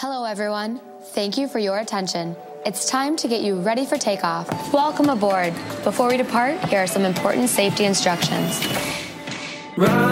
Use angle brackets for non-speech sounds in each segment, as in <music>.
Hello, everyone. Thank you for your attention. It's time to get you ready for takeoff. Welcome aboard. Before we depart, here are some important safety instructions. Rob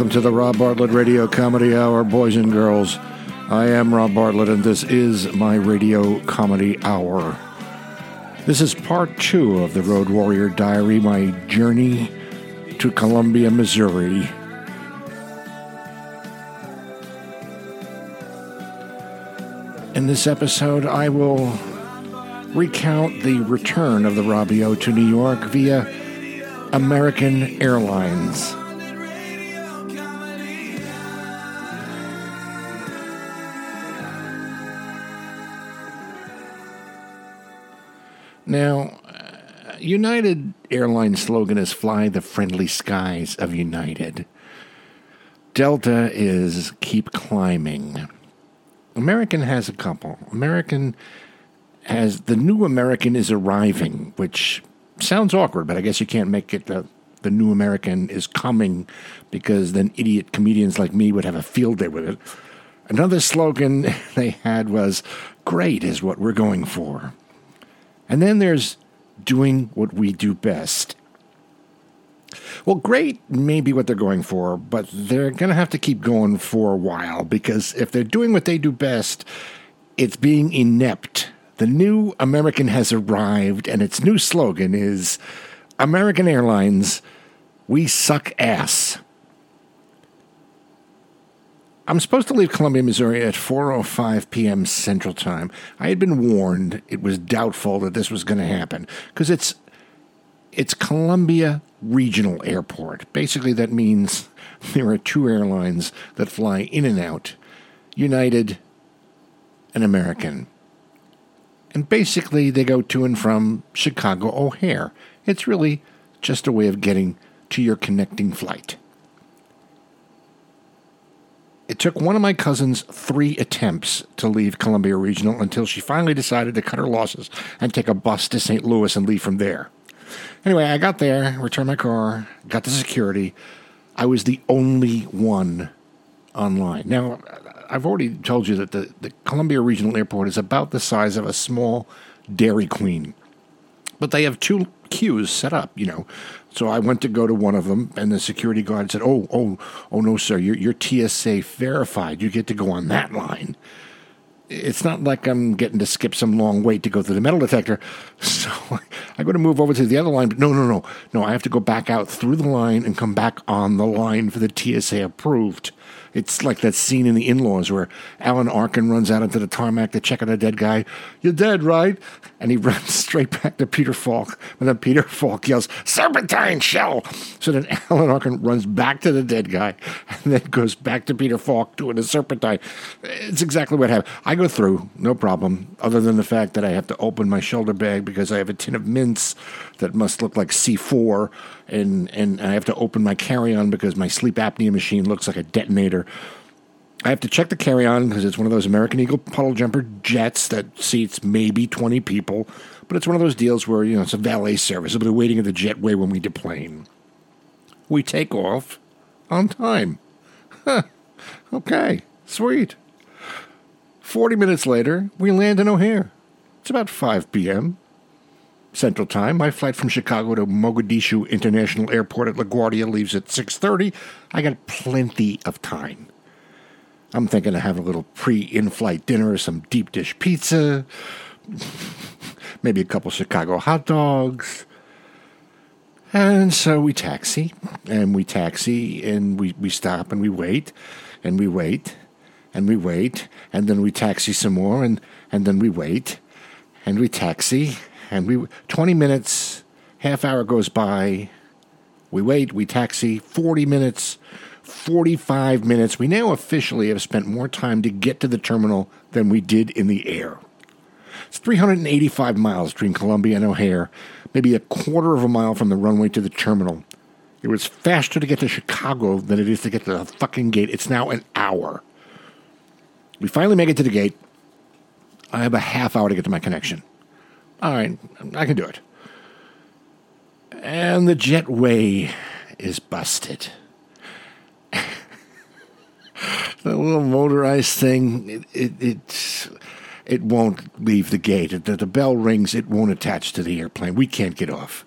Welcome to the Rob Bartlett Radio Comedy Hour, boys and girls. I am Rob Bartlett, and this is my Radio Comedy Hour. This is part two of the Road Warrior Diary, my journey to Columbia, Missouri. In this episode, I will recount the return of the Robio to New York via American Airlines. Now, uh, United Airlines slogan is Fly the Friendly Skies of United. Delta is Keep Climbing. American has a couple. American has the new American is arriving, which sounds awkward, but I guess you can't make it the, the new American is coming because then idiot comedians like me would have a field day with it. Another slogan <laughs> they had was Great is what we're going for. And then there's doing what we do best. Well, great may be what they're going for, but they're going to have to keep going for a while because if they're doing what they do best, it's being inept. The new American has arrived, and its new slogan is American Airlines, we suck ass. I'm supposed to leave Columbia, Missouri at 4:05 p.m. Central Time. I had been warned it was doubtful that this was going to happen because it's it's Columbia Regional Airport. Basically, that means <laughs> there are two airlines that fly in and out: United and American. And basically, they go to and from Chicago O'Hare. It's really just a way of getting to your connecting flight. It took one of my cousins three attempts to leave Columbia Regional until she finally decided to cut her losses and take a bus to St. Louis and leave from there. Anyway, I got there, returned my car, got to security. I was the only one online. Now, I've already told you that the, the Columbia Regional Airport is about the size of a small Dairy Queen but they have two queues set up, you know. So I went to go to one of them, and the security guard said, "Oh, oh, oh no, sir, you're, you're TSA verified. You get to go on that line." It's not like I'm getting to skip some long wait to go through the metal detector. <laughs> So I go to move over to the other line, but no, no, no, no. I have to go back out through the line and come back on the line for the TSA approved. It's like that scene in The In-Laws where Alan Arkin runs out into the tarmac to check on a dead guy. You're dead, right? And he <laughs> runs straight back to Peter Falk. And then Peter Falk yells, Serpentine Shel! So then <laughs> Alan Arkin runs back to the dead guy and then goes back to Peter Falk doing a serpentine. It's exactly what happened. I go through, no problem, other than the fact that I have to open my shoulder bag because I have a tin of mints that must look like C4 and and I have to open my carry-on because my sleep apnea machine looks like a detonator. I have to check the carry-on because it's one of those American Eagle puddle jumper jets that seats maybe 20 people, but it's one of those deals where you know it's a valet service. It'll be waiting at the jetway when we deplane. We take off on time. Huh. Okay, sweet. 40 minutes later, we land in O'Hare. It's about 5 p.m. Central Time. My flight from Chicago to Mogadishu International Airport at LaGuardia leaves at 6:30. I got plenty of time. I'm thinking of having a little pre-in-flight dinner, some deep dish pizza, <laughs> maybe a couple Chicago hot dogs. And so we taxi, and we taxi, and we, we stop, and we wait, and we wait, and we wait, and then we taxi some more, and, and then we wait, and we taxi, and we 20 minutes, half hour goes by, we wait, we taxi, 40 minutes, 45 minutes. We now officially have spent more time to get to the terminal than we did in the air. It's 385 miles between Columbia and O'Hare, maybe a quarter of a mile from the runway to the terminal. It was faster to get to Chicago than it is to get to the fucking gate. It's now an hour. We finally make it to the gate. I have a half hour to get to my connection. All right, I can do it. And the jetway is busted. <laughs> the little motorized thing, it, it, it, won't leave the gate. The, the bell rings, it won't attach to the airplane. We can't get off.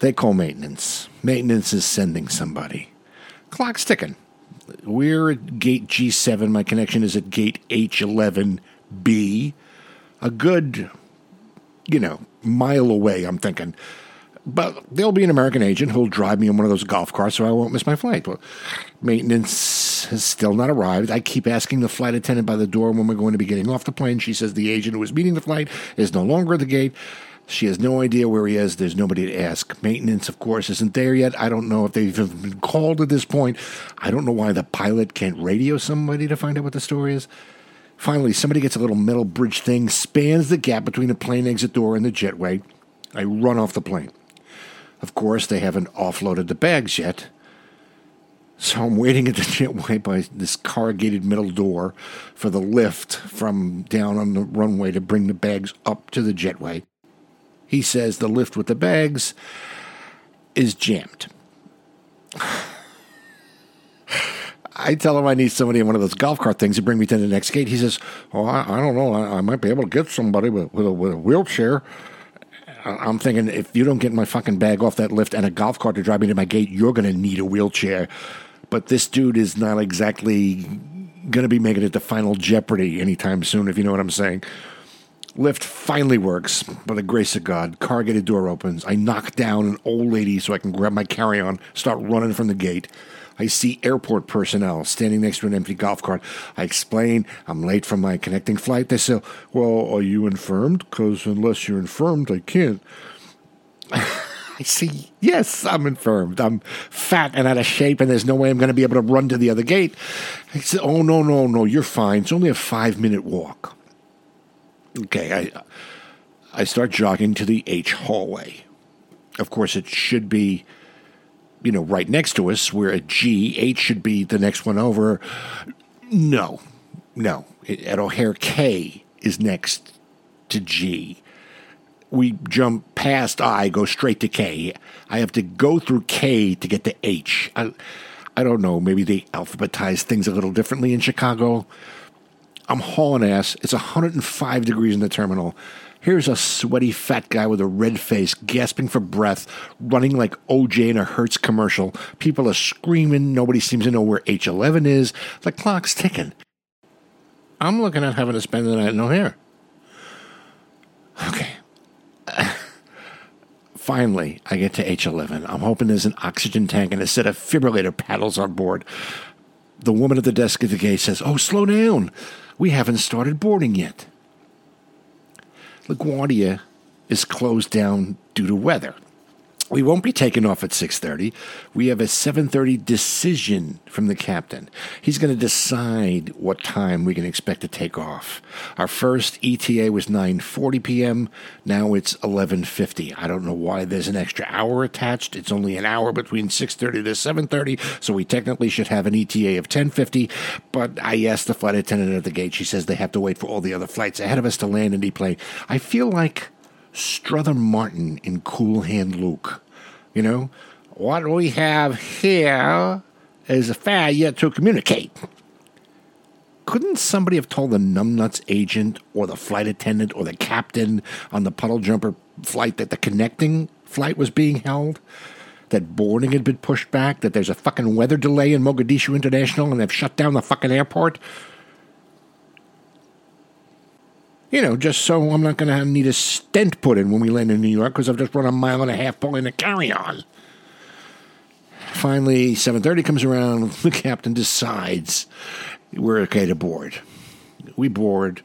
They call maintenance. Maintenance is sending somebody. Clock's ticking. We're at gate G7. My connection is at gate H11B. A good, you know, mile away, I'm thinking. But there'll be an American agent who'll drive me in one of those golf carts so I won't miss my flight. Well, maintenance has still not arrived. I keep asking the flight attendant by the door when we're going to be getting off the plane. She says the agent who was meeting the flight is no longer at the gate. She has no idea where he is. There's nobody to ask. Maintenance, of course, isn't there yet. I don't know if they've even been called at this point. I don't know why the pilot can't radio somebody to find out what the story is. Finally, somebody gets a little metal bridge thing, spans the gap between the plane exit door and the jetway. I run off the plane. Of course, they haven't offloaded the bags yet. So I'm waiting at the <laughs> jetway by this corrugated metal door for the lift from down on the runway to bring the bags up to the jetway. He says the lift with the bags is jammed. <sighs> I tell him I need somebody in one of those golf cart things to bring me to the next gate. He says, "Oh, I, I don't know. I, I might be able to get somebody with, with, a, with a wheelchair." I'm thinking if you don't get my fucking bag off that lift and a golf cart to drive me to my gate, you're going to need a wheelchair. But this dude is not exactly going to be making it to Final Jeopardy anytime soon, if you know what I'm saying. Lift finally works by the grace of God. Corrugated door opens. I knock down an old lady so I can grab my carry on, start running from the gate. I see airport personnel standing next to an empty golf cart. I explain I'm late for my connecting flight. They say, Well, are you infirmed? Because unless you're infirmed, I can't. <laughs> I see, yes, I'm infirmed. I'm fat and out of shape, and there's no way I'm going to be able to run to the other gate. I said, Oh, no, no, no, you're fine. It's only a five minute walk. Okay, I I start jogging to the H hallway. Of course, it should be, you know, right next to us. We're at G. H should be the next one over. No, no. At O'Hare, K is next to G. We jump past I, go straight to K. I have to go through K to get to H. I, I don't know. Maybe they alphabetize things a little differently in Chicago. I'm hauling ass. It's 105 degrees in the terminal. Here's a sweaty fat guy with a red face, gasping for breath, running like OJ in a Hertz commercial. People are screaming. Nobody seems to know where H11 is. The clock's ticking. I'm looking at having to spend the night in O'Hare. Okay. <laughs> Finally, I get to H11. I'm hoping there's an oxygen tank and a set of fibrillator paddles on board. The woman at the desk at the gate says, Oh, slow down. We haven't started boarding yet. LaGuardia is closed down due to weather. We won't be taking off at 6:30. We have a 7:30 decision from the captain. He's going to decide what time we can expect to take off. Our first ETA was 9:40 p.m. Now it's 11:50. I don't know why there's an extra hour attached. It's only an hour between 6:30 to 7:30, so we technically should have an ETA of 10:50. But I asked the flight attendant at the gate. She says they have to wait for all the other flights ahead of us to land and deplane. I feel like Strother Martin in Cool Hand Luke. You know, what we have here is a failure to communicate. Couldn't somebody have told the numbnuts agent or the flight attendant or the captain on the puddle jumper flight that the connecting flight was being held? That boarding had been pushed back? That there's a fucking weather delay in Mogadishu International and they've shut down the fucking airport? You know, just so I'm not going to need a stent put in when we land in New York because I've just run a mile and a half pulling a carry-on. Finally, 7:30 comes around. <laughs> The captain decides we're okay to board. We board.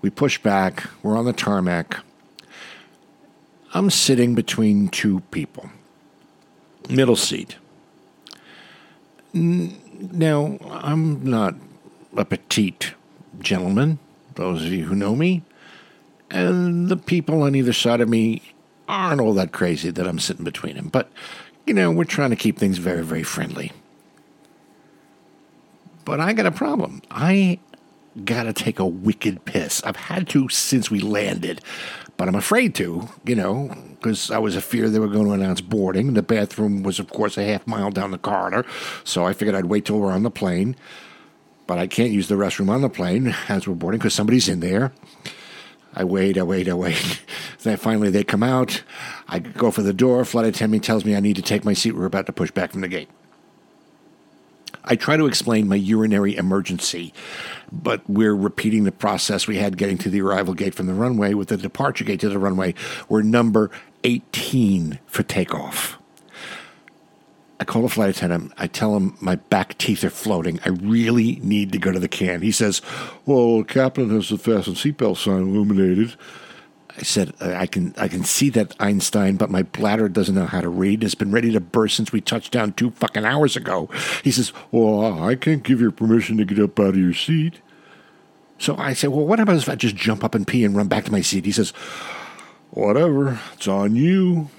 We push back. We're on the tarmac. I'm sitting between two people. Middle seat. Now, I'm not a petite gentleman those of you who know me. and the people on either side of me aren't all that crazy that I'm sitting between them. But, you know, we're trying to keep things very, very friendly. But I got a problem. I got to take a wicked piss. I've had to since we landed, but I'm afraid to, you know, because I was afraid they were going to announce boarding. The bathroom was, of course, a half mile down the corridor, so I figured I'd wait till we're on the plane. But I can't use the restroom on the plane as we're boarding because somebody's in there. I wait, I wait, I wait. <laughs> then finally they come out. I go for the door. Flight attendant tells me I need to take my seat. We're about to push back from the gate. I try to explain my urinary emergency, but we're repeating the process we had getting to the arrival gate from the runway with the departure gate to the runway. We're number 18 for takeoff. I call the flight attendant. I tell him my back teeth are floating. I really need to go to the can. He says, Well, Captain has the fasten seatbelt sign illuminated. I said, I can I can see that Einstein, but my bladder doesn't know how to read. It's been ready to burst since we touched down two fucking hours ago. He says, Well, I can't give you permission to get up out of your seat. So I say, Well, what about if I just jump up and pee and run back to my seat? He says, Whatever, it's on you.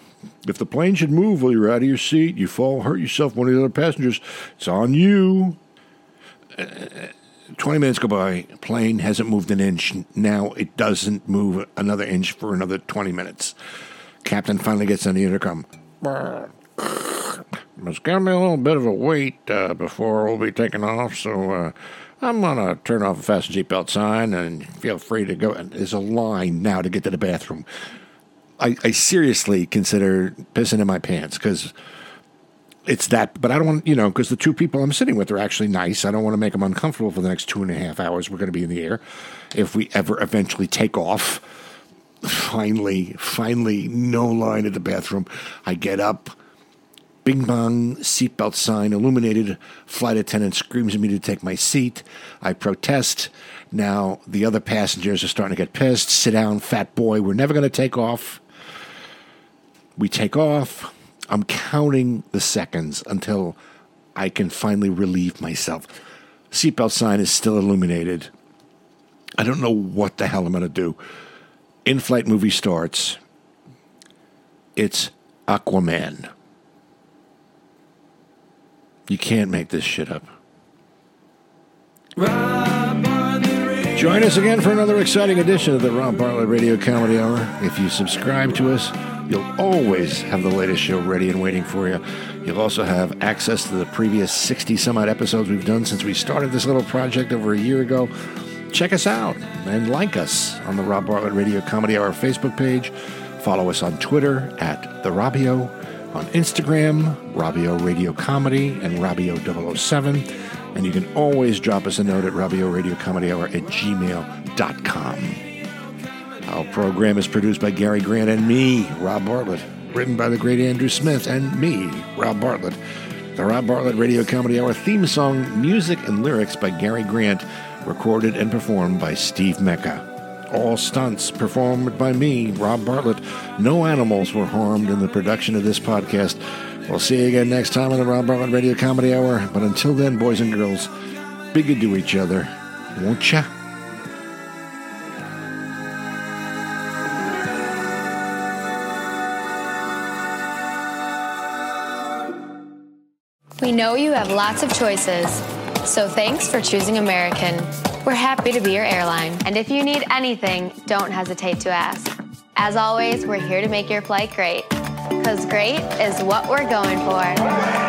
If the plane should move while you're out of your seat, you fall, hurt yourself, one of the other passengers, it's on you. 20 minutes go by, plane hasn't moved an inch. Now it doesn't move another inch for another 20 minutes. Captain finally gets on the intercom. It's going to be a little bit of a wait uh, before we'll be taking off, so uh, I'm going to turn off the fasten seatbelt sign and feel free to go. And there's a line now to get to the bathroom. I, I seriously consider pissing in my pants because it's that, but I don't want, you know, because the two people I'm sitting with are actually nice. I don't want to make them uncomfortable for the next two and a half hours we're going to be in the air. If we ever eventually take off, finally, finally, no line at the bathroom. I get up, bing bong, seatbelt sign illuminated. Flight attendant screams at me to take my seat. I protest. Now the other passengers are starting to get pissed. Sit down, fat boy. We're never going to take off. We take off. I'm counting the seconds until I can finally relieve myself. Seatbelt sign is still illuminated. I don't know what the hell I'm going to do. In flight movie starts. It's Aquaman. You can't make this shit up. Join us again for another exciting edition of the Rob Bartlett Radio Comedy Hour. If you subscribe to us, you'll always have the latest show ready and waiting for you. You'll also have access to the previous 60 some odd episodes we've done since we started this little project over a year ago. Check us out and like us on the Rob Bartlett Radio Comedy Hour Facebook page. Follow us on Twitter at The Robio, on Instagram, Robio Radio Comedy and Robio 007. And you can always drop us a note at Robio Radio Comedy Hour at gmail.com. Our program is produced by Gary Grant and me, Rob Bartlett. Written by the great Andrew Smith and me, Rob Bartlett. The Rob Bartlett Radio Comedy Hour theme song, music and lyrics by Gary Grant, recorded and performed by Steve Mecca. All stunts performed by me, Rob Bartlett. No animals were harmed in the production of this podcast. We'll see you again next time on the Rob Bartlett Radio Comedy Hour. But until then, boys and girls, be good to each other, won't ya? We know you have lots of choices, so thanks for choosing American. We're happy to be your airline, and if you need anything, don't hesitate to ask. As always, we're here to make your flight great, because great is what we're going for.